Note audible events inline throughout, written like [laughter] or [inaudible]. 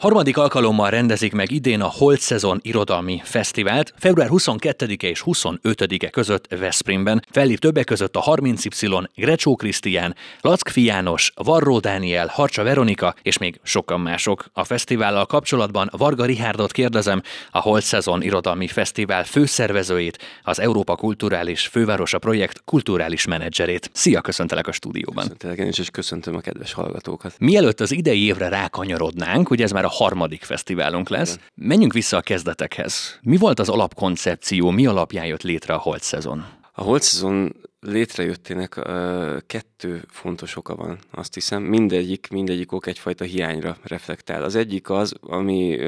Harmadik alkalommal rendezik meg idén a Holt Szezon Irodalmi Fesztivált február 22-e és 25-e között Veszprémben. Fellép többek között a 30Y, Grecsó Krisztián, Lackfi János, Varró Dániel, Harcsa Veronika és még sokan mások. A fesztivállal kapcsolatban Varga Rihárdot kérdezem, a Holt Szezon Irodalmi Fesztivál főszervezőjét, az Európa Kulturális Fővárosa Projekt kulturális menedzserét. Szia, köszöntelek a stúdióban. Köszöntelek én is, és köszöntöm a kedves hallgatókat. Mielőtt az idei évre rákanyarodnánk, ugye ez már a harmadik fesztiválunk lesz. Igen. Menjünk vissza a kezdetekhez. Mi volt az alapkoncepció, mi alapján jött létre a Holt szezon? A Holt szezon létrejöttének kettő fontos oka van, azt hiszem. Mindegyik, mindegyik ok egyfajta hiányra reflektál. Az egyik az, ami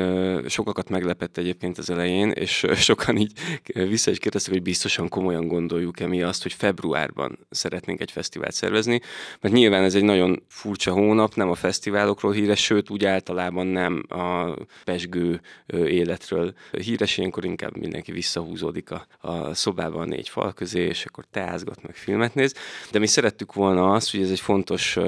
sokakat meglepett egyébként az elején, és sokan így vissza is kérdeztek, hogy biztosan komolyan gondoljuk-e mi azt, hogy februárban szeretnénk egy fesztivált szervezni, mert nyilván ez egy nagyon furcsa hónap, nem a fesztiválokról híres, sőt úgy általában nem a pesgő életről híres, ilyenkor inkább mindenki visszahúzódik a, a szobában a négy fal közé, és akkor teázgat meg filmet néz, de mi szerettük volna azt, hogy ez egy fontos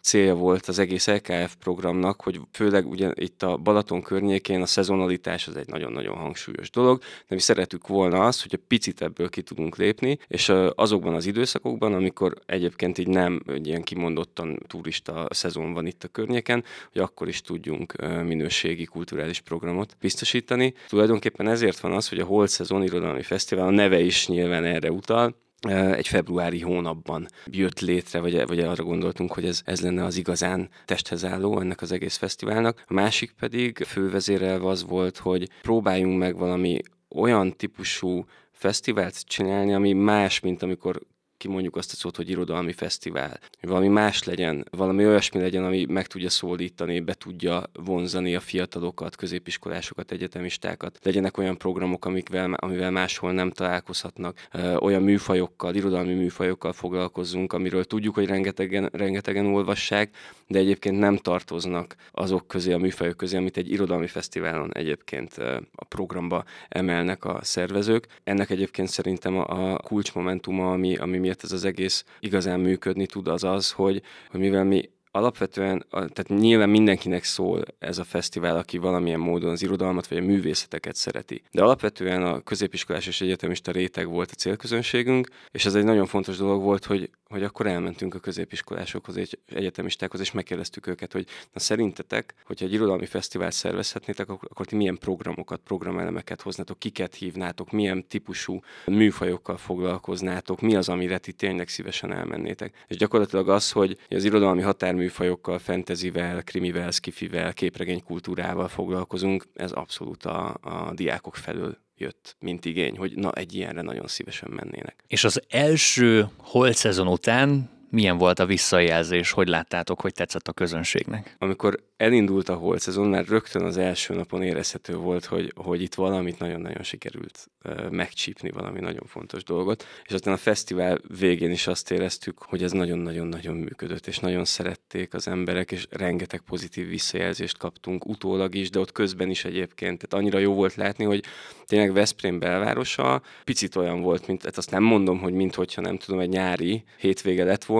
célja volt az egész LKF programnak, hogy főleg ugye itt a Balaton környékén a szezonalitás az egy nagyon-nagyon hangsúlyos dolog, de mi szerettük volna azt, hogy a picit ebből ki tudunk lépni, és azokban az időszakokban, amikor egyébként így nem egy ilyen kimondottan turista szezon van itt a környéken, hogy akkor is tudjunk minőségi kulturális programot biztosítani. Tulajdonképpen ezért van az, hogy a Holt Szezon Irodalmi Fesztivál, a neve is nyilván erre utal, egy februári hónapban jött létre, vagy, vagy arra gondoltunk, hogy ez, ez lenne az igazán testhez álló ennek az egész fesztiválnak. A másik pedig fővezérelve az volt, hogy próbáljunk meg valami olyan típusú fesztivált csinálni, ami más, mint amikor kimondjuk azt a szót, hogy irodalmi fesztivál, hogy valami más legyen, valami olyasmi legyen, ami meg tudja szólítani, be tudja vonzani a fiatalokat, középiskolásokat, egyetemistákat. Legyenek olyan programok, amikvel, amivel máshol nem találkozhatnak, olyan műfajokkal, irodalmi műfajokkal foglalkozzunk, amiről tudjuk, hogy rengetegen, rengetegen olvassák, de egyébként nem tartoznak azok közé, a műfajok közé, amit egy irodalmi fesztiválon egyébként a programba emelnek a szervezők. Ennek egyébként szerintem a, kulcsmomentuma, ami, ami miért ez az egész igazán működni tud, az az, hogy, hogy mivel mi alapvetően, tehát nyilván mindenkinek szól ez a fesztivál, aki valamilyen módon az irodalmat vagy a művészeteket szereti. De alapvetően a középiskolás és egyetemista réteg volt a célközönségünk, és ez egy nagyon fontos dolog volt, hogy hogy akkor elmentünk a középiskolásokhoz, egy egyetemistákhoz, és megkérdeztük őket, hogy na szerintetek, hogyha egy irodalmi fesztivált szervezhetnétek, akkor, akkor ti milyen programokat, programelemeket hoznátok, kiket hívnátok, milyen típusú műfajokkal foglalkoznátok, mi az, amire ti tényleg szívesen elmennétek. És gyakorlatilag az, hogy az irodalmi határműfajokkal, fentezivel, krimivel, skifivel, képregénykultúrával foglalkozunk, ez abszolút a, a diákok felől jött, mint igény, hogy na egy ilyenre nagyon szívesen mennének. És az első holt szezon után milyen volt a visszajelzés, hogy láttátok, hogy tetszett a közönségnek? Amikor elindult a holt szezon, már rögtön az első napon érezhető volt, hogy, hogy itt valamit nagyon-nagyon sikerült megcsípni, valami nagyon fontos dolgot, és aztán a fesztivál végén is azt éreztük, hogy ez nagyon-nagyon-nagyon működött, és nagyon szerették az emberek, és rengeteg pozitív visszajelzést kaptunk utólag is, de ott közben is egyébként. Tehát annyira jó volt látni, hogy tényleg Veszprém belvárosa picit olyan volt, mint, tehát azt nem mondom, hogy minthogyha nem tudom, egy nyári hétvége lett volna,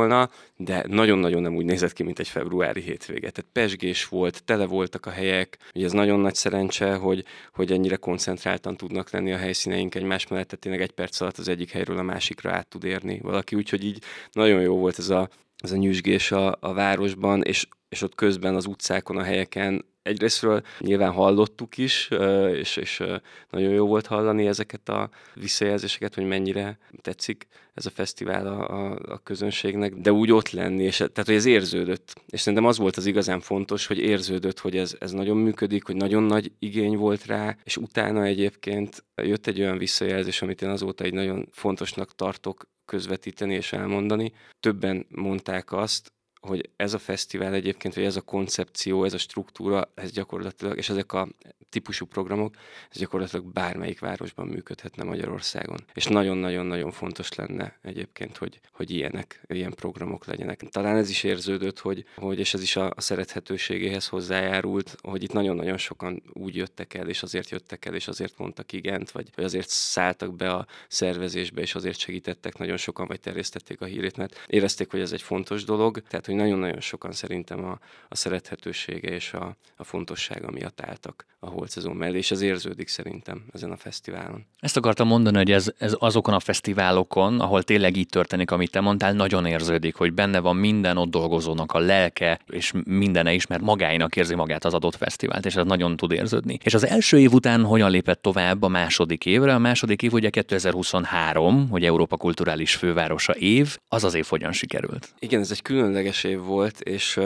de nagyon-nagyon nem úgy nézett ki, mint egy februári hétvége. Tehát pesgés volt, tele voltak a helyek. Ugye ez nagyon nagy szerencse, hogy, hogy ennyire koncentráltan tudnak lenni a helyszíneink egymás mellett, tehát tényleg egy perc alatt az egyik helyről a másikra át tud érni valaki, úgyhogy így nagyon jó volt ez a, ez a nyüzsgés a, a városban, és, és ott közben az utcákon, a helyeken egyrésztről nyilván hallottuk is, és, és nagyon jó volt hallani ezeket a visszajelzéseket, hogy mennyire tetszik ez a fesztivál a, a, a közönségnek, de úgy ott lenni, és tehát, hogy ez érződött. És szerintem az volt az igazán fontos, hogy érződött, hogy ez, ez nagyon működik, hogy nagyon nagy igény volt rá, és utána egyébként jött egy olyan visszajelzés, amit én azóta egy nagyon fontosnak tartok közvetíteni és elmondani. Többen mondták azt, hogy ez a fesztivál egyébként, vagy ez a koncepció, ez a struktúra, ez gyakorlatilag, és ezek a típusú programok, ez gyakorlatilag bármelyik városban működhetne Magyarországon. És nagyon-nagyon-nagyon fontos lenne egyébként, hogy, hogy ilyenek, ilyen programok legyenek. Talán ez is érződött, hogy, hogy és ez is a, a szerethetőségéhez hozzájárult, hogy itt nagyon-nagyon sokan úgy jöttek el, és azért jöttek el, és azért mondtak igent, vagy, vagy azért szálltak be a szervezésbe, és azért segítettek nagyon sokan, vagy terjesztették a hírét, mert érezték, hogy ez egy fontos dolog, tehát hogy nagyon-nagyon sokan szerintem a, a szerethetősége és a, a fontossága miatt álltak a holt szezon mellé, és ez érződik szerintem ezen a fesztiválon. Ezt akartam mondani, hogy ez, ez azokon a fesztiválokon, ahol tényleg így történik, amit te mondtál, nagyon érződik, hogy benne van minden ott dolgozónak a lelke, és mindene is, mert magáinak érzi magát az adott fesztivált, és ez nagyon tud érződni. És az első év után hogyan lépett tovább a második évre? A második év ugye 2023, hogy Európa kulturális fővárosa év, az az év hogyan sikerült? Igen, ez egy különleges év volt, és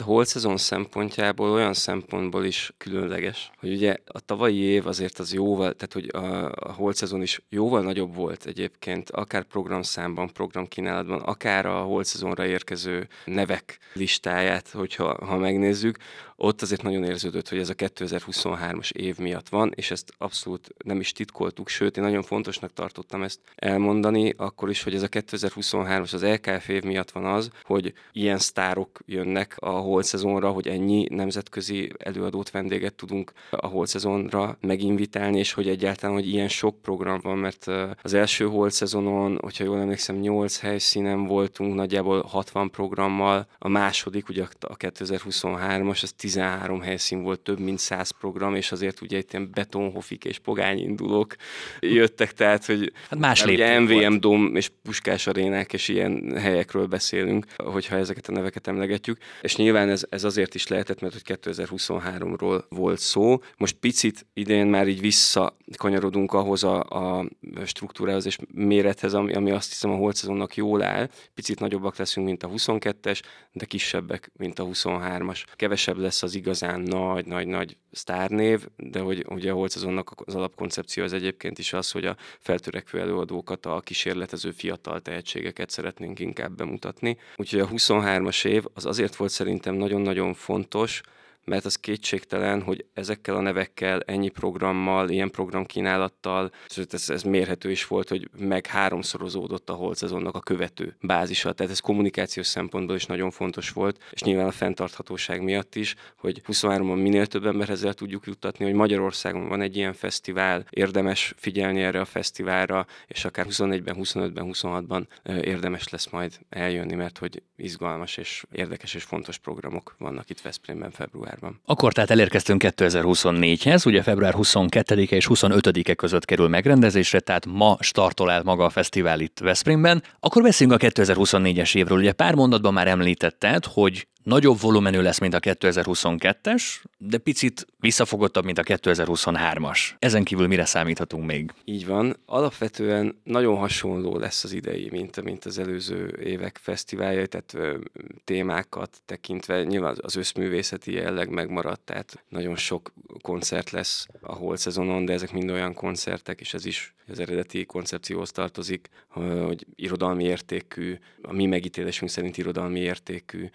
holt szezon szempontjából olyan szempontból is különleges, hogy ugye a tavalyi év azért az jóval, tehát hogy a, a holt szezon is jóval nagyobb volt egyébként, akár programszámban, programkínálatban, akár a holt szezonra érkező nevek listáját, hogyha ha megnézzük, ott azért nagyon érződött, hogy ez a 2023-as év miatt van, és ezt abszolút nem is titkoltuk, sőt, én nagyon fontosnak tartottam ezt elmondani, akkor is, hogy ez a 2023-as az LKF év miatt van az, hogy ilyen sztárok jönnek a holt szezonra, hogy ennyi nemzetközi előadót, vendéget tudunk a holt szezonra meginvitálni, és hogy egyáltalán, hogy ilyen sok program van, mert az első holt szezonon, hogyha jól emlékszem, 8 helyszínen voltunk, nagyjából 60 programmal, a második, ugye a 2023-as, az 13 helyszín volt, több mint 100 program, és azért ugye itt ilyen betonhofik és pogányindulók jöttek, tehát hogy hát más ugye MVM volt. Dom és Puskás arénák és ilyen helyekről beszélünk, hogyha ezeket a neveket emlegetjük, és nyilván ez, ez azért is lehetett, mert hogy 2023-ról volt szó. Most picit idén már így visszakanyarodunk ahhoz a, a struktúrához és mérethez, ami, ami azt hiszem a holt szezonnak jól áll. Picit nagyobbak leszünk, mint a 22-es, de kisebbek, mint a 23-as. Kevesebb lesz az igazán nagy-nagy-nagy sztárnév, de hogy ugye a holt szezonnak az alapkoncepció az egyébként is az, hogy a feltörekvő előadókat, a kísérletező fiatal tehetségeket szeretnénk inkább bemutatni. Úgyhogy a 23-as év az azért volt szerintem nagyon-nagyon fontos, mert az kétségtelen, hogy ezekkel a nevekkel, ennyi programmal, ilyen programkínálattal, ez, ez mérhető is volt, hogy meg háromszorozódott a holt szezonnak a követő bázisa. Tehát ez kommunikációs szempontból is nagyon fontos volt, és nyilván a fenntarthatóság miatt is, hogy 23-ban minél több emberhez el tudjuk juttatni, hogy Magyarországon van egy ilyen fesztivál, érdemes figyelni erre a fesztiválra, és akár 24-ben, 25-ben, 26-ban érdemes lesz majd eljönni, mert hogy izgalmas és érdekes és fontos programok vannak itt Veszprémben február februárban. Akkor tehát elérkeztünk 2024-hez, ugye február 22-e és 25-e között kerül megrendezésre, tehát ma startol el maga a fesztivál itt Veszprémben. Akkor beszéljünk a 2024-es évről. Ugye pár mondatban már említetted, hogy nagyobb volumenű lesz, mint a 2022-es, de picit visszafogottabb, mint a 2023-as. Ezen kívül mire számíthatunk még? Így van. Alapvetően nagyon hasonló lesz az idei, mint, mint az előző évek fesztiválja, tehát ö, témákat tekintve nyilván az összművészeti jelleg megmaradt, tehát nagyon sok koncert lesz a holt szezonon, de ezek mind olyan koncertek, és ez is az eredeti koncepcióhoz tartozik, hogy irodalmi értékű, a mi megítélésünk szerint irodalmi értékű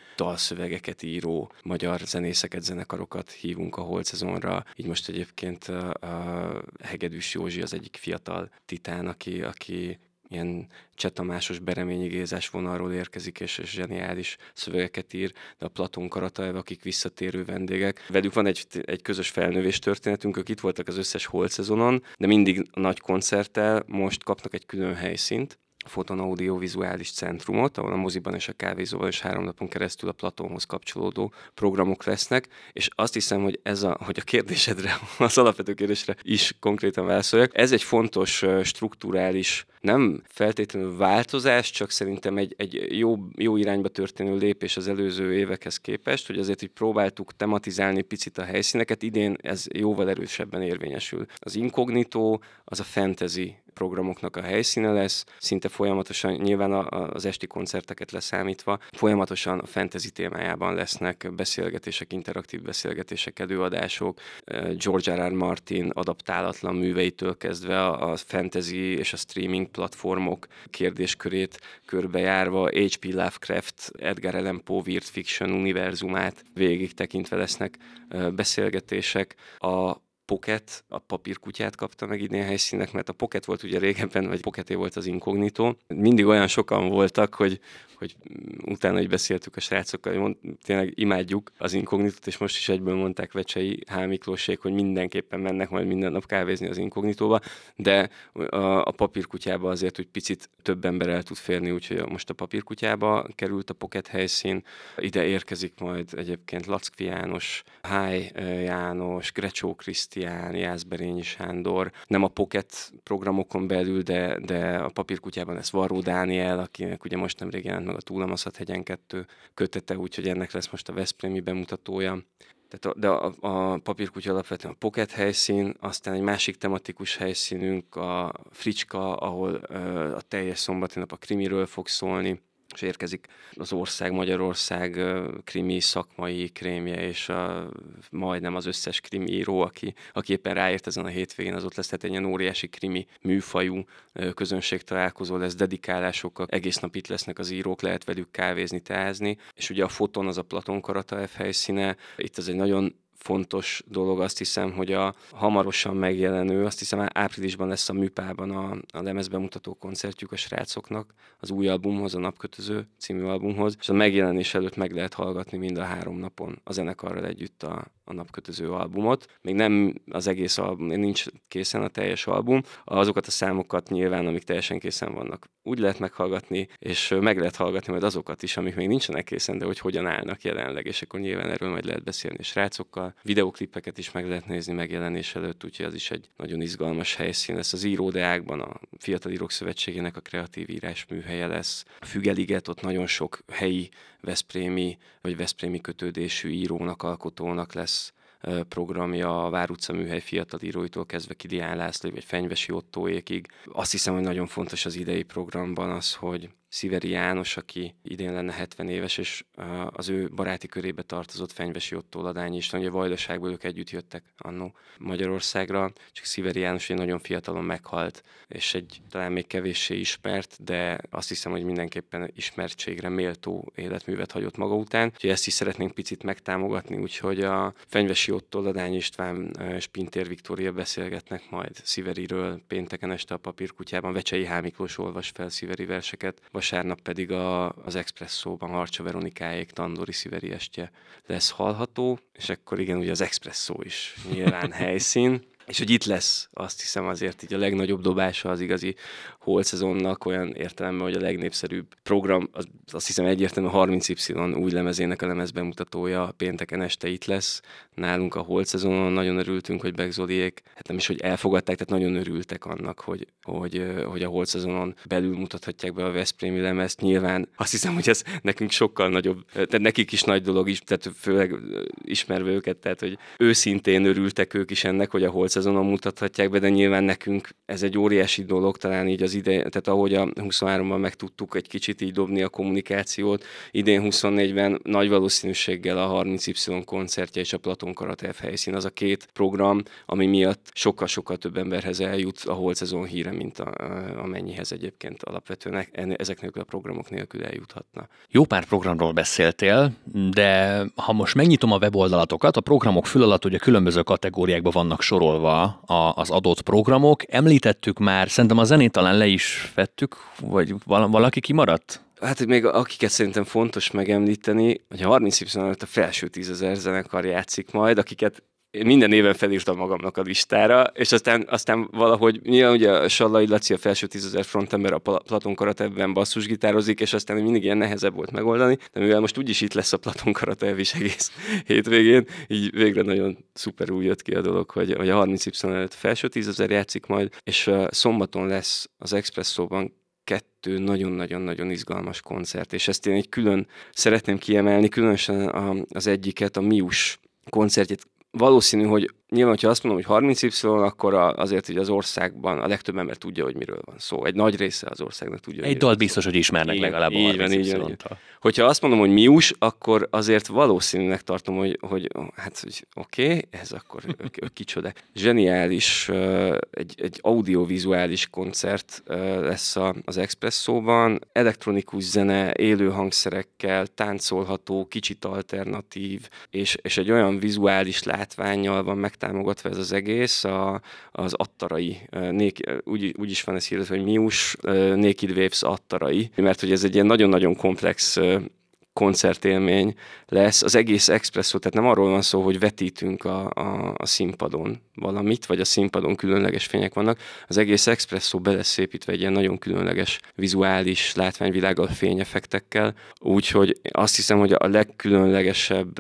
dalszövegeket író magyar zenészeket, zenekarokat hívunk a holt szezonra. Így most egyébként a Hegedűs Józsi az egyik fiatal titán, aki, aki ilyen csetamásos Bereményi Gézás vonalról érkezik, és, és zseniális szövegeket ír, de a Platon Karataev, akik visszatérő vendégek. Velük van egy, egy közös felnővés történetünk, ők itt voltak az összes holt szezonon, de mindig nagy koncerttel most kapnak egy külön helyszínt, Foton Audiovizuális Centrumot, ahol a moziban és a kávézóval is három napon keresztül a Platónhoz kapcsolódó programok lesznek, és azt hiszem, hogy ez a, hogy a kérdésedre, [laughs] az alapvető kérdésre is konkrétan válaszoljak, ez egy fontos strukturális, nem feltétlenül változás, csak szerintem egy, egy jó, jó irányba történő lépés az előző évekhez képest, hogy azért így próbáltuk tematizálni picit a helyszíneket, idén ez jóval erősebben érvényesül. Az inkognitó, az a fantasy programoknak a helyszíne lesz, szinte folyamatosan, nyilván az esti koncerteket leszámítva, folyamatosan a fantasy témájában lesznek beszélgetések, interaktív beszélgetések, előadások, George R. R. Martin adaptálatlan műveitől kezdve a fantasy és a streaming platformok kérdéskörét körbejárva, H.P. Lovecraft, Edgar Allan Poe Weird Fiction univerzumát végig tekintve lesznek beszélgetések. A Pocket, a papírkutyát kapta meg idén helyszínek, mert a Pocket volt ugye régebben, vagy Pocketé volt az inkognitó. Mindig olyan sokan voltak, hogy, hogy utána is beszéltük a srácokkal, hogy mond, tényleg imádjuk az inkognitót, és most is egyből mondták Vecsei H. Miklósék, hogy mindenképpen mennek majd minden nap kávézni az inkognitóba, de a, a papírkutyába azért hogy picit több ember el tud férni, úgyhogy most a papírkutyába került a Pocket helyszín. Ide érkezik majd egyébként Lackfi János, Háj János, Grecsó Krisztián, Jászberényi Sándor, nem a Pocket programokon belül, de, de a papírkutyában lesz Varó Dániel, akinek ugye most nem jelent meg a Túlamaszat hegyen kettő kötete, úgyhogy ennek lesz most a Veszprémi bemutatója. Tehát a, de a, a papírkutya alapvetően a pocket helyszín, aztán egy másik tematikus helyszínünk a Fricska, ahol a teljes szombati nap a krimiről fog szólni, és érkezik. Az ország, Magyarország krimi szakmai krémje, és a, majdnem az összes krimi író, aki, aki éppen ráért ezen a hétvégén, az ott lesz, tehát egy ilyen óriási krimi műfajú közönség találkozó lesz, dedikálásokkal, egész nap itt lesznek az írók, lehet velük kávézni, teázni, és ugye a foton az a Platon Karata F helyszíne, itt ez egy nagyon fontos dolog, azt hiszem, hogy a hamarosan megjelenő, azt hiszem áprilisban lesz a Műpában a, a lemezbemutató koncertjük a srácoknak, az új albumhoz, a Napkötöző című albumhoz, és a megjelenés előtt meg lehet hallgatni mind a három napon a zenekarral együtt a, a napkötöző albumot. Még nem az egész album, nincs készen a teljes album, azokat a számokat nyilván, amik teljesen készen vannak, úgy lehet meghallgatni, és meg lehet hallgatni majd azokat is, amik még nincsenek készen, de hogy hogyan állnak jelenleg, és akkor nyilván erről majd lehet beszélni srácokkal. Videoklippeket is meg lehet nézni megjelenés előtt, úgyhogy az is egy nagyon izgalmas helyszín lesz. Az íródeákban a Fiatal Írók Szövetségének a kreatív írás műhelye lesz. A Fügeliget, ott nagyon sok helyi Veszprémi vagy Veszprémi kötődésű írónak, alkotónak lesz programja a Vár utca műhely fiatal íróitól kezdve Kilián László vagy Fenyvesi Ottóékig. Azt hiszem, hogy nagyon fontos az idei programban az, hogy Sziveri János, aki idén lenne 70 éves, és az ő baráti körébe tartozott Fenyvesi Ottó Ladányi is, a Vajdaságból ők együtt jöttek annó Magyarországra, csak Sziveri János egy nagyon fiatalon meghalt, és egy talán még kevéssé ismert, de azt hiszem, hogy mindenképpen ismertségre méltó életművet hagyott maga után. Úgyhogy ezt is szeretnénk picit megtámogatni, úgyhogy a Fenyvesi Ottó Ladányi István és Pintér Viktória beszélgetnek majd Sziveriről pénteken este a papírkutyában. Vecsei H. Miklós olvas fel Sziveri verseket, vasárnap pedig a, az Expresszóban Harcsa Veronikáék Tandori Sziveri estje lesz hallható, és akkor igen, ugye az Expresszó is nyilván [laughs] helyszín, és hogy itt lesz, azt hiszem azért így a legnagyobb dobása az igazi holt szezonnak, olyan értelemben, hogy a legnépszerűbb program, az, azt hiszem egyértelműen a 30Y új lemezének a lemez bemutatója pénteken este itt lesz. Nálunk a holt szezonon nagyon örültünk, hogy Begzoliék, hát nem is, hogy elfogadták, tehát nagyon örültek annak, hogy, hogy, hogy a holt szezonon belül mutathatják be a Veszprémi lemezt. Nyilván azt hiszem, hogy ez nekünk sokkal nagyobb, tehát nekik is nagy dolog is, tehát főleg ismerve őket, tehát hogy őszintén örültek ők is ennek, hogy a holt szezonon mutathatják be, de nyilván nekünk ez egy óriási dolog, talán így az ide, tehát ahogy a 23-ban meg tudtuk egy kicsit így dobni a kommunikációt, idén 24-ben nagy valószínűséggel a 30Y koncertje és a Platon Karatev helyszín az a két program, ami miatt sokkal-sokkal több emberhez eljut a holt szezon híre, mint a, amennyihez egyébként alapvetően ezek nélkül a programok nélkül eljuthatna. Jó pár programról beszéltél, de ha most megnyitom a weboldalatokat, a programok fül alatt ugye különböző kategóriákban vannak sorolva a, az adott programok. Említettük már, szerintem a zenét talán le is vettük, vagy valaki kimaradt? Hát még akiket szerintem fontos megemlíteni, hogy a 30 y a felső tízezer zenekar játszik majd, akiket én minden éven felírtam magamnak a listára, és aztán, aztán valahogy, nyilván ugye a Sallai Laci a felső tízezer frontember a Platon Karatev-ben basszusgitározik, és aztán mindig ilyen nehezebb volt megoldani, de mivel most úgyis itt lesz a Platon Karatev is egész hétvégén, így végre nagyon szuperül jött ki a dolog, hogy, hogy a 30 y előtt felső tízezer játszik majd, és uh, szombaton lesz az Expresszóban kettő nagyon-nagyon-nagyon izgalmas koncert, és ezt én egy külön szeretném kiemelni, különösen az egyiket, a Mius koncertjét. Valószínű, hogy nyilván, ha azt mondom, hogy 30Y, akkor azért, hogy az országban a legtöbb ember tudja, hogy miről van szó. Egy nagy része az országnak tudja. Egy dalt biztos, hogy ismernek igen, legalább így van, így van, így. Hogyha azt mondom, hogy mius, akkor azért valószínűnek tartom, hogy, hogy hát, hogy oké, okay, ez akkor kicsoda. Zseniális, egy, egy audiovizuális koncert lesz az Expresszóban, elektronikus zene, élő hangszerekkel, táncolható, kicsit alternatív, és, és egy olyan vizuális látványjal van meg megtámogatva ez az egész, a, az attarai, nék, úgy, úgy is van ez hirdetve, hogy Mius Naked Waves attarai, mert hogy ez egy ilyen nagyon-nagyon komplex koncertélmény lesz. Az egész expresszó, tehát nem arról van szó, hogy vetítünk a, a, a színpadon valamit, vagy a színpadon különleges fények vannak. Az egész expresszó be lesz egy ilyen nagyon különleges vizuális látványvilággal, fényefektekkel. Úgyhogy azt hiszem, hogy a legkülönlegesebb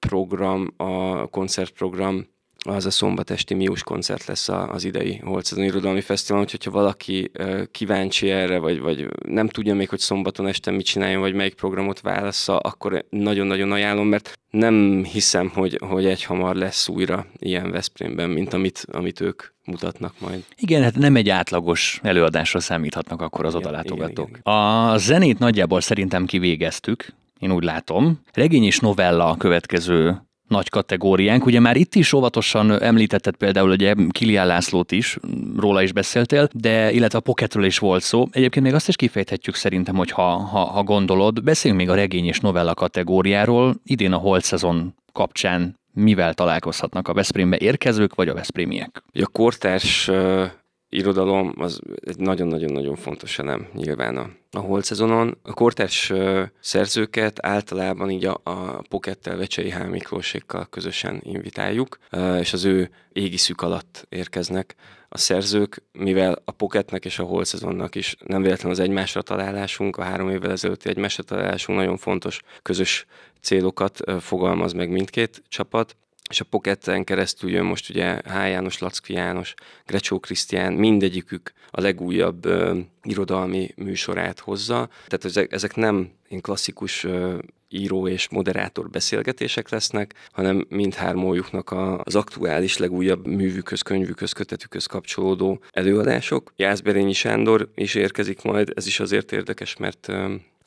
program, a koncertprogram az a szombatesti Mius koncert lesz az idei Holcazon Irodalmi Fesztivál, úgyhogy ha valaki kíváncsi erre, vagy, vagy nem tudja még, hogy szombaton este mit csináljon, vagy melyik programot válassza, akkor nagyon-nagyon ajánlom, mert nem hiszem, hogy, hogy egy hamar lesz újra ilyen Veszprémben, mint amit, amit ők mutatnak majd. Igen, hát nem egy átlagos előadásra számíthatnak akkor az odalátogatók. A zenét nagyjából szerintem kivégeztük, én úgy látom. Regény és novella a következő nagy kategóriánk. Ugye már itt is óvatosan említetted például ugye Kilián Lászlót is, róla is beszéltél, de illetve a Pocketről is volt szó. Egyébként még azt is kifejthetjük szerintem, hogy ha, ha, ha gondolod, beszéljünk még a regény és novella kategóriáról. Idén a holt szezon kapcsán mivel találkozhatnak a Veszprémbe érkezők, vagy a Veszprémiek? A kortárs irodalom az egy nagyon-nagyon-nagyon fontos elem nyilván a, a holt szezonon. A kortárs szerzőket általában így a, a Pokettel, Vecsei H. Közösen invitáljuk, és az ő égiszük alatt érkeznek a szerzők, mivel a Poketnek és a holt szezonnak is nem véletlen az egymásra találásunk, a három évvel ezelőtti egymásra találásunk nagyon fontos közös célokat fogalmaz meg mindkét csapat, és a Pocketen keresztül jön most ugye H. János, Lackfi János, Grecsó Krisztián, mindegyikük a legújabb ö, irodalmi műsorát hozza. Tehát ezek, ezek nem én klasszikus ö, író és moderátor beszélgetések lesznek, hanem mindhármójuknak az aktuális legújabb művükhöz, könyvükhöz, kötetükhöz kapcsolódó előadások. Jászberényi Sándor is érkezik majd, ez is azért érdekes, mert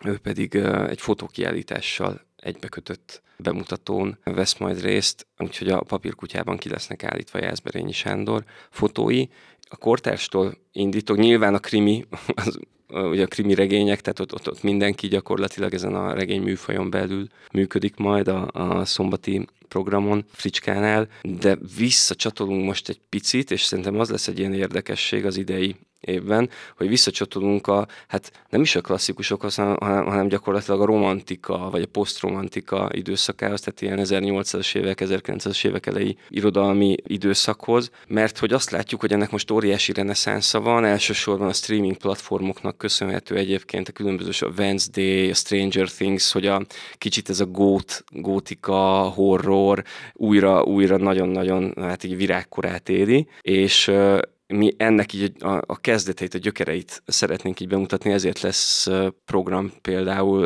ő pedig egy fotókiállítással egybekötött bemutatón vesz majd részt, úgyhogy a papírkutyában ki lesznek állítva Jászberényi Sándor fotói. A kortárstól indítok, nyilván a krimi, [laughs] az, ugye a krimi regények, tehát ott, ott, ott mindenki gyakorlatilag ezen a regény műfajon belül működik majd a, a szombati programon, Fricskánál, de visszacsatolunk most egy picit, és szerintem az lesz egy ilyen érdekesség az idei évben, hogy visszacsatolunk a, hát nem is a klasszikusokhoz, hanem, hanem gyakorlatilag a romantika, vagy a posztromantika időszakához, tehát ilyen 1800-as évek, 1900-as évek elejé irodalmi időszakhoz, mert hogy azt látjuk, hogy ennek most óriási reneszánsza van, elsősorban a streaming platformoknak köszönhető egyébként a különböző a Wednesday, a Stranger Things, hogy a kicsit ez a gót, gótika, horror újra, újra nagyon-nagyon hát így virágkorát éri, és mi ennek így a, a kezdeteit, a gyökereit szeretnénk így bemutatni, ezért lesz program például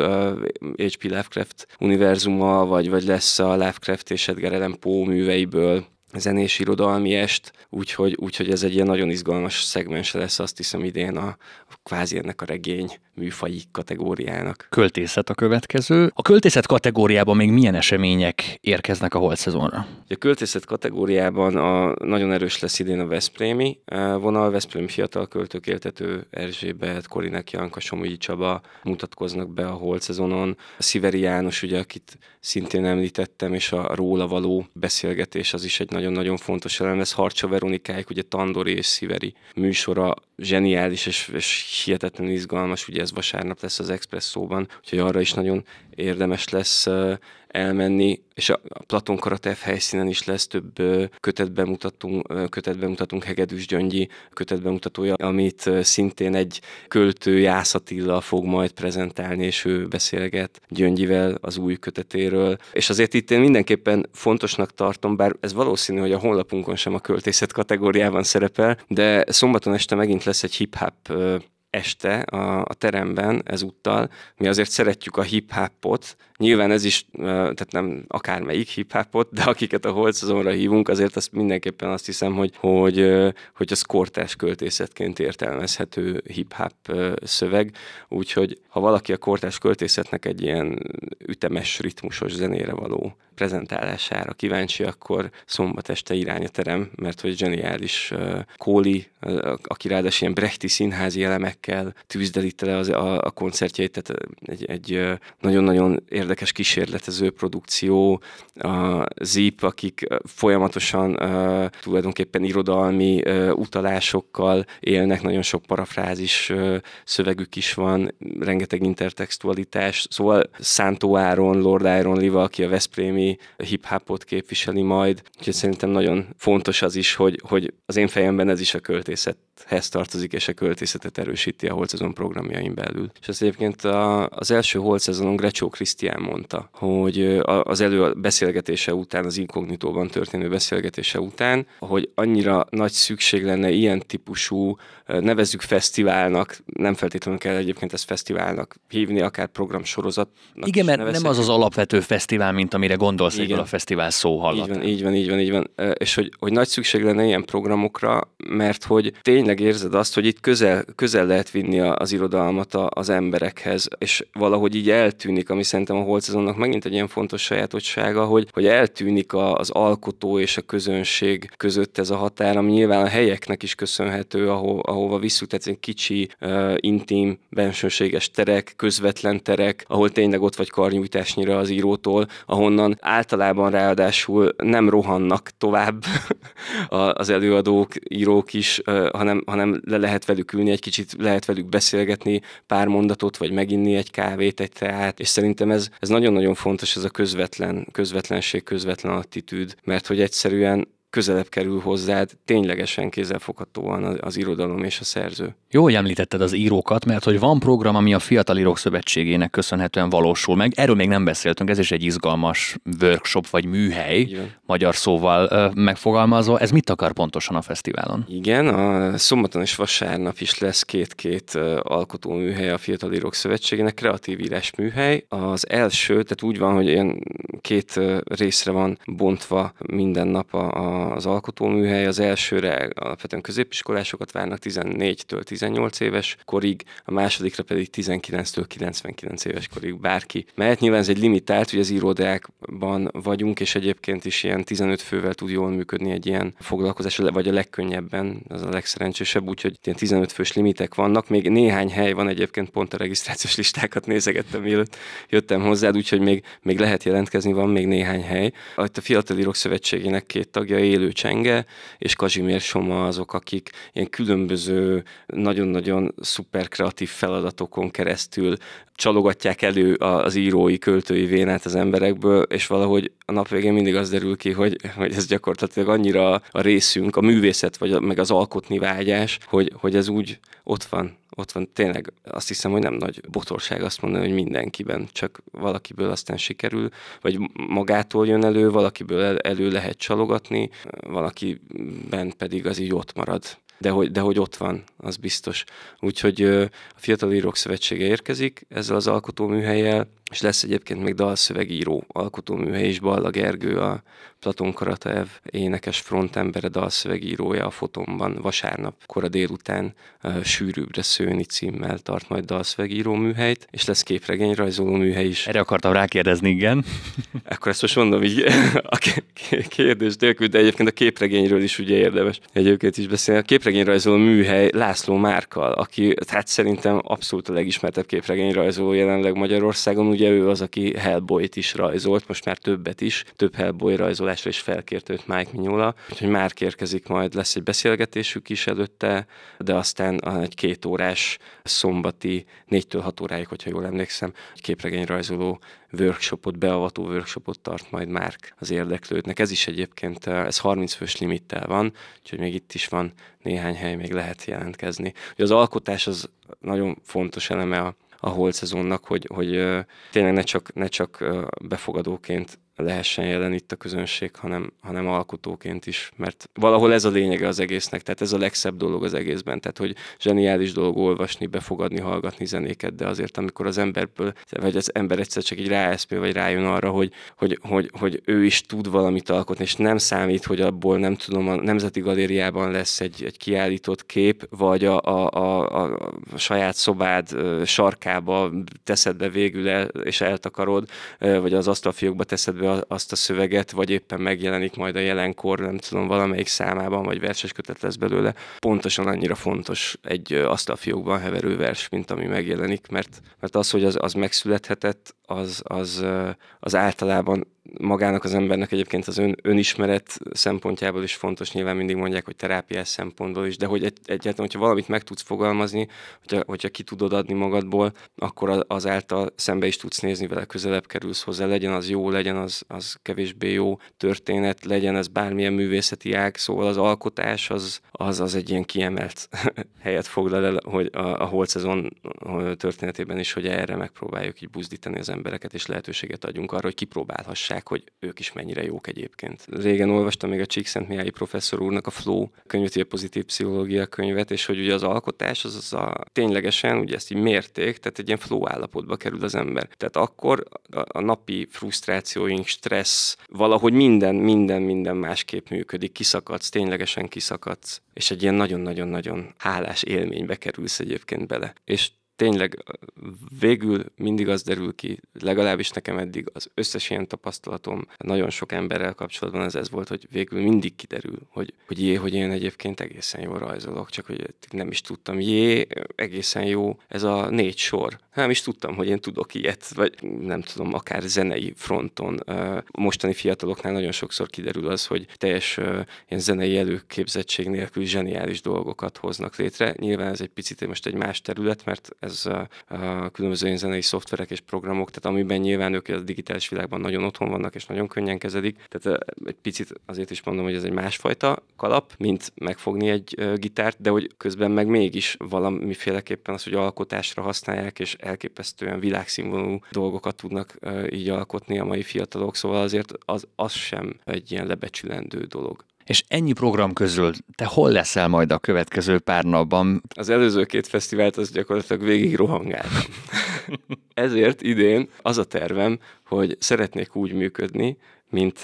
H.P. Lovecraft univerzuma, vagy, vagy lesz a Lovecraft és Edgar Allan Poe műveiből zenés irodalmi est, úgyhogy, úgyhogy ez egy ilyen nagyon izgalmas szegmens lesz, azt hiszem idén a, a kvázi ennek a regény műfaji kategóriának. Költészet a következő. A költészet kategóriában még milyen események érkeznek a holt szezonra? A költészet kategóriában a, nagyon erős lesz idén a Veszprémi vonal, Veszprém fiatal költők éltető Erzsébet, Korinek Janka, Somogyi Csaba mutatkoznak be a holt szezonon. A Sziveri János, ugye, akit szintén említettem, és a róla való beszélgetés az is egy nagyon-nagyon fontos elem lesz. Harcsa Veronikáik, ugye Tandori és Sziveri műsora zseniális és, és hihetetlenül izgalmas, ugye ez vasárnap lesz az Expresszóban, úgyhogy arra is nagyon érdemes lesz elmenni, és a Platon Karatev helyszínen is lesz több kötet bemutatunk, kötet bemutatunk Hegedűs Gyöngyi kötet bemutatója, amit szintén egy költő Jász Attila fog majd prezentálni, és ő beszélget Gyöngyivel az új kötetéről. És azért itt én mindenképpen fontosnak tartom, bár ez valószínű, hogy a honlapunkon sem a költészet kategóriában szerepel, de szombaton este megint lesz egy hip-hop este a, a teremben ezúttal. Mi azért szeretjük a hip-hopot, nyilván ez is, tehát nem akármelyik hip-hopot, de akiket a holcazonra hívunk, azért azt mindenképpen azt hiszem, hogy, hogy, hogy az kortás költészetként értelmezhető hip-hop szöveg, úgyhogy ha valaki a kortás költészetnek egy ilyen ütemes, ritmusos zenére való prezentálására kíváncsi, akkor szombat este irány a terem, mert hogy zseniális Kóli, aki ráadásul ilyen brechti színházi elemekkel tűzdelítte le az, a, a koncertjeit, tehát egy, egy nagyon-nagyon érdekes érdekes kísérletező produkció, a Zip, akik folyamatosan tulajdonképpen irodalmi utalásokkal élnek, nagyon sok parafrázis szövegük is van, rengeteg intertextualitás, szóval Szántó Áron, Lord Iron Liva, aki a Veszprémi hip-hopot képviseli majd, úgyhogy szerintem nagyon fontos az is, hogy, hogy az én fejemben ez is a költészethez tartozik, és a költészetet erősíti a Holt szezon programjain belül. És ezt egyébként a, az első Holt szezonon Grecsó Krisztián mondta, hogy az elő beszélgetése után, az inkognitóban történő beszélgetése után, hogy annyira nagy szükség lenne ilyen típusú, nevezzük fesztiválnak, nem feltétlenül kell egyébként ezt fesztiválnak hívni, akár programsorozat. Igen, mert nem az az alapvető fesztivál, mint amire gondolsz, Igen. a fesztivál szó hallat. Így van, így van, így van, így van. És hogy, hogy nagy szükség lenne ilyen programokra, mert hogy tényleg érzed azt, hogy itt közel, közel lehet vinni az irodalmat az emberekhez, és valahogy így eltűnik, ami szerintem a Holcezonnak megint egy ilyen fontos sajátossága, hogy, hogy eltűnik az alkotó és a közönség között ez a határ, ami nyilván a helyeknek is köszönhető, ahol, ahova visszük, tehát egy kicsi, intim, bensőséges terek, közvetlen terek, ahol tényleg ott vagy karnyújtásnyira az írótól, ahonnan általában ráadásul nem rohannak tovább [laughs] az előadók, írók is, uh, hanem, hanem le lehet velük ülni, egy kicsit lehet velük beszélgetni, pár mondatot, vagy meginni egy kávét, egy teát, és szerintem ez, ez nagyon-nagyon fontos, ez a közvetlen, közvetlenség, közvetlen attitűd, mert hogy egyszerűen közelebb kerül hozzád ténylegesen kézzelfoghatóan az, az irodalom és a szerző. Jó, hogy említetted az írókat, mert hogy van program, ami a Fiatal Írók Szövetségének köszönhetően valósul meg. Erről még nem beszéltünk, ez is egy izgalmas workshop vagy műhely, Igen. magyar szóval ö, megfogalmazva. Ez mit akar pontosan a fesztiválon? Igen, a szombaton és vasárnap is lesz két-két alkotó műhely a Fiatal Írók Szövetségének, kreatív írás műhely. Az első, tehát úgy van, hogy ilyen két részre van bontva minden nap a, a az alkotóműhely. Az elsőre alapvetően középiskolásokat várnak 14-től 18 éves korig, a másodikra pedig 19-től 99 éves korig bárki. Mert nyilván ez egy limitált, hogy az irodákban vagyunk, és egyébként is ilyen 15 fővel tud jól működni egy ilyen foglalkozás, vagy a legkönnyebben, az a legszerencsésebb, úgyhogy ilyen 15 fős limitek vannak. Még néhány hely van egyébként, pont a regisztrációs listákat nézegettem, mielőtt jöttem hozzád, úgyhogy még, még lehet jelentkezni, van még néhány hely. A Fiatal Írók Szövetségének két tagja, élő csenge, és Kazsimér Soma azok, akik ilyen különböző, nagyon-nagyon szuper kreatív feladatokon keresztül csalogatják elő az írói, költői vénát az emberekből, és valahogy a nap végén mindig az derül ki, hogy, hogy ez gyakorlatilag annyira a részünk, a művészet, vagy a, meg az alkotni vágyás, hogy, hogy ez úgy ott van, ott van tényleg, azt hiszem, hogy nem nagy botorság azt mondani, hogy mindenkiben, csak valakiből aztán sikerül, vagy magától jön elő, valakiből el, elő lehet csalogatni, valakiben pedig az így ott marad de hogy, de hogy ott van, az biztos. Úgyhogy a Fiatal Írók Szövetsége érkezik ezzel az alkotóműhelyel, és lesz egyébként még dalszövegíró alkotóműhely is, Balla Gergő, a Platon Karataev énekes frontembere, dalszövegírója a fotomban vasárnap kora délután sűrűbbre szőni címmel tart majd dalszövegíró műhelyt, és lesz képregényrajzoló műhely is. Erre akartam rákérdezni, igen. [laughs] Akkor ezt most mondom így [laughs] a kérdés nélkül, de egyébként a képregényről is ugye érdemes egyébként is beszélni. A képregényrajzoló műhely László Márkal, aki hát szerintem abszolút a legismertebb képregényrajzoló jelenleg Magyarországon, ugye ő az, aki Hellboy-t is rajzolt, most már többet is, több Hellboy rajzolásra is felkért őt Mike Mignola, úgyhogy már érkezik majd, lesz egy beszélgetésük is előtte, de aztán egy két órás szombati, négytől hat óráig, hogyha jól emlékszem, egy képregényrajzoló workshopot, beavató workshopot tart majd már az érdeklődnek. Ez is egyébként, ez 30 fős limittel van, úgyhogy még itt is van néhány hely, még lehet jelentkezni. Ugye az alkotás az nagyon fontos eleme a a holt szezonnak, hogy, hogy tényleg ne csak, ne csak befogadóként lehessen jelen itt a közönség, hanem, hanem alkotóként is, mert valahol ez a lényege az egésznek, tehát ez a legszebb dolog az egészben, tehát hogy zseniális dolog olvasni, befogadni, hallgatni zenéket, de azért amikor az emberből, vagy az ember egyszer csak így ráeszmél, vagy rájön arra, hogy, hogy, hogy, hogy ő is tud valamit alkotni, és nem számít, hogy abból nem tudom, a Nemzeti Galériában lesz egy, egy kiállított kép, vagy a, a, a, a, saját szobád sarkába teszed be végül el, és eltakarod, vagy az asztalfiókba teszed be átvéve azt a szöveget, vagy éppen megjelenik majd a jelenkor, nem tudom, valamelyik számában, vagy verses kötet lesz belőle. Pontosan annyira fontos egy asztalfiókban heverő vers, mint ami megjelenik, mert, mert az, hogy az, az megszülethetett, az, az, az általában magának az embernek egyébként az ön, önismeret szempontjából is fontos, nyilván mindig mondják, hogy terápiás szempontból is, de hogy egy, egyáltalán, hogyha valamit meg tudsz fogalmazni, hogyha, hogyha ki tudod adni magadból, akkor azáltal szembe is tudsz nézni vele, közelebb kerülsz hozzá, legyen az jó, legyen az, az kevésbé jó történet, legyen ez bármilyen művészeti ág, szóval az alkotás az, az, az egy ilyen kiemelt [laughs] helyet foglal el, hogy a, a holt szezon történetében is, hogy erre megpróbáljuk így buzdítani az embereket, és lehetőséget adjunk arra, hogy kipróbálhassák, hogy ők is mennyire jók egyébként. Régen olvastam még a Csíkszentmiályi professzor úrnak a Flow könyvet, a pozitív pszichológia könyvet, és hogy ugye az alkotás az, az a, ténylegesen, ugye ezt így mérték, tehát egy ilyen flow állapotba kerül az ember. Tehát akkor a, a napi frusztrációink, stressz, valahogy minden, minden, minden másképp működik, kiszakadsz, ténylegesen kiszakadsz, és egy ilyen nagyon-nagyon-nagyon hálás élménybe kerülsz egyébként bele. És tényleg végül mindig az derül ki, legalábbis nekem eddig az összes ilyen tapasztalatom nagyon sok emberrel kapcsolatban az ez volt, hogy végül mindig kiderül, hogy, hogy jé, hogy én egyébként egészen jól rajzolok, csak hogy nem is tudtam, jé, egészen jó ez a négy sor. Nem is tudtam, hogy én tudok ilyet, vagy nem tudom, akár zenei fronton. Mostani fiataloknál nagyon sokszor kiderül az, hogy teljes ilyen zenei előképzettség nélkül zseniális dolgokat hoznak létre. Nyilván ez egy picit most egy más terület, mert ez különböző zenei szoftverek és programok, tehát amiben nyilván ők a digitális világban nagyon otthon vannak, és nagyon könnyen kezelik. Tehát egy picit azért is mondom, hogy ez egy másfajta kalap, mint megfogni egy gitárt, de hogy közben meg mégis valamiféleképpen az, hogy alkotásra használják, és elképesztően világszínvonalú dolgokat tudnak így alkotni a mai fiatalok, szóval azért az, az sem egy ilyen lebecsülendő dolog. És ennyi program közül te hol leszel majd a következő pár napban? Az előző két fesztivált az gyakorlatilag végig rohangáltam. [laughs] Ezért idén az a tervem, hogy szeretnék úgy működni, mint,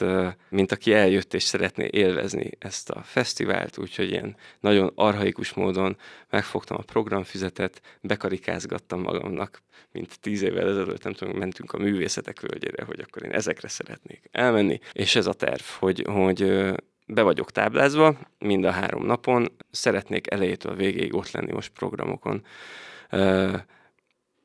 mint aki eljött és szeretné élvezni ezt a fesztivált, úgyhogy ilyen nagyon arhaikus módon megfogtam a programfüzetet, bekarikázgattam magamnak, mint tíz évvel ezelőtt, nem tudom, mentünk a művészetek völgyére, hogy akkor én ezekre szeretnék elmenni, és ez a terv, hogy, hogy be vagyok táblázva mind a három napon, szeretnék elejétől végéig ott lenni most programokon. Uh,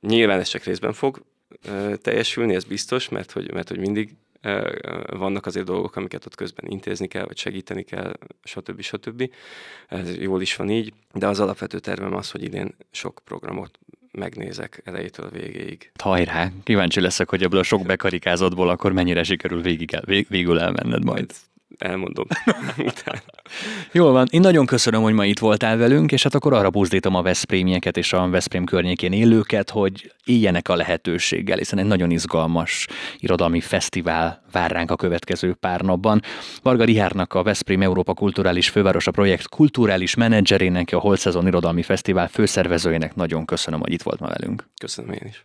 nyilván ez csak részben fog uh, teljesülni, ez biztos, mert hogy, mert hogy mindig uh, vannak azért dolgok, amiket ott közben intézni kell, vagy segíteni kell, stb. stb. Ez jól is van így, de az alapvető tervem az, hogy idén sok programot megnézek elejétől végéig. Hajrá! Kíváncsi leszek, hogy ebből a sok bekarikázottból akkor mennyire sikerül végig el, vég, végül elmenned majd elmondom [laughs] Jól van, én nagyon köszönöm, hogy ma itt voltál velünk, és hát akkor arra buzdítom a Veszprémieket és a Veszprém környékén élőket, hogy éljenek a lehetőséggel, hiszen egy nagyon izgalmas irodalmi fesztivál vár ránk a következő pár napban. Varga Rihárnak, a Veszprém Európa Kulturális Fővárosa projekt kulturális menedzserének, a Holt Szezon Irodalmi Fesztivál főszervezőjének nagyon köszönöm, hogy itt volt ma velünk. Köszönöm én is.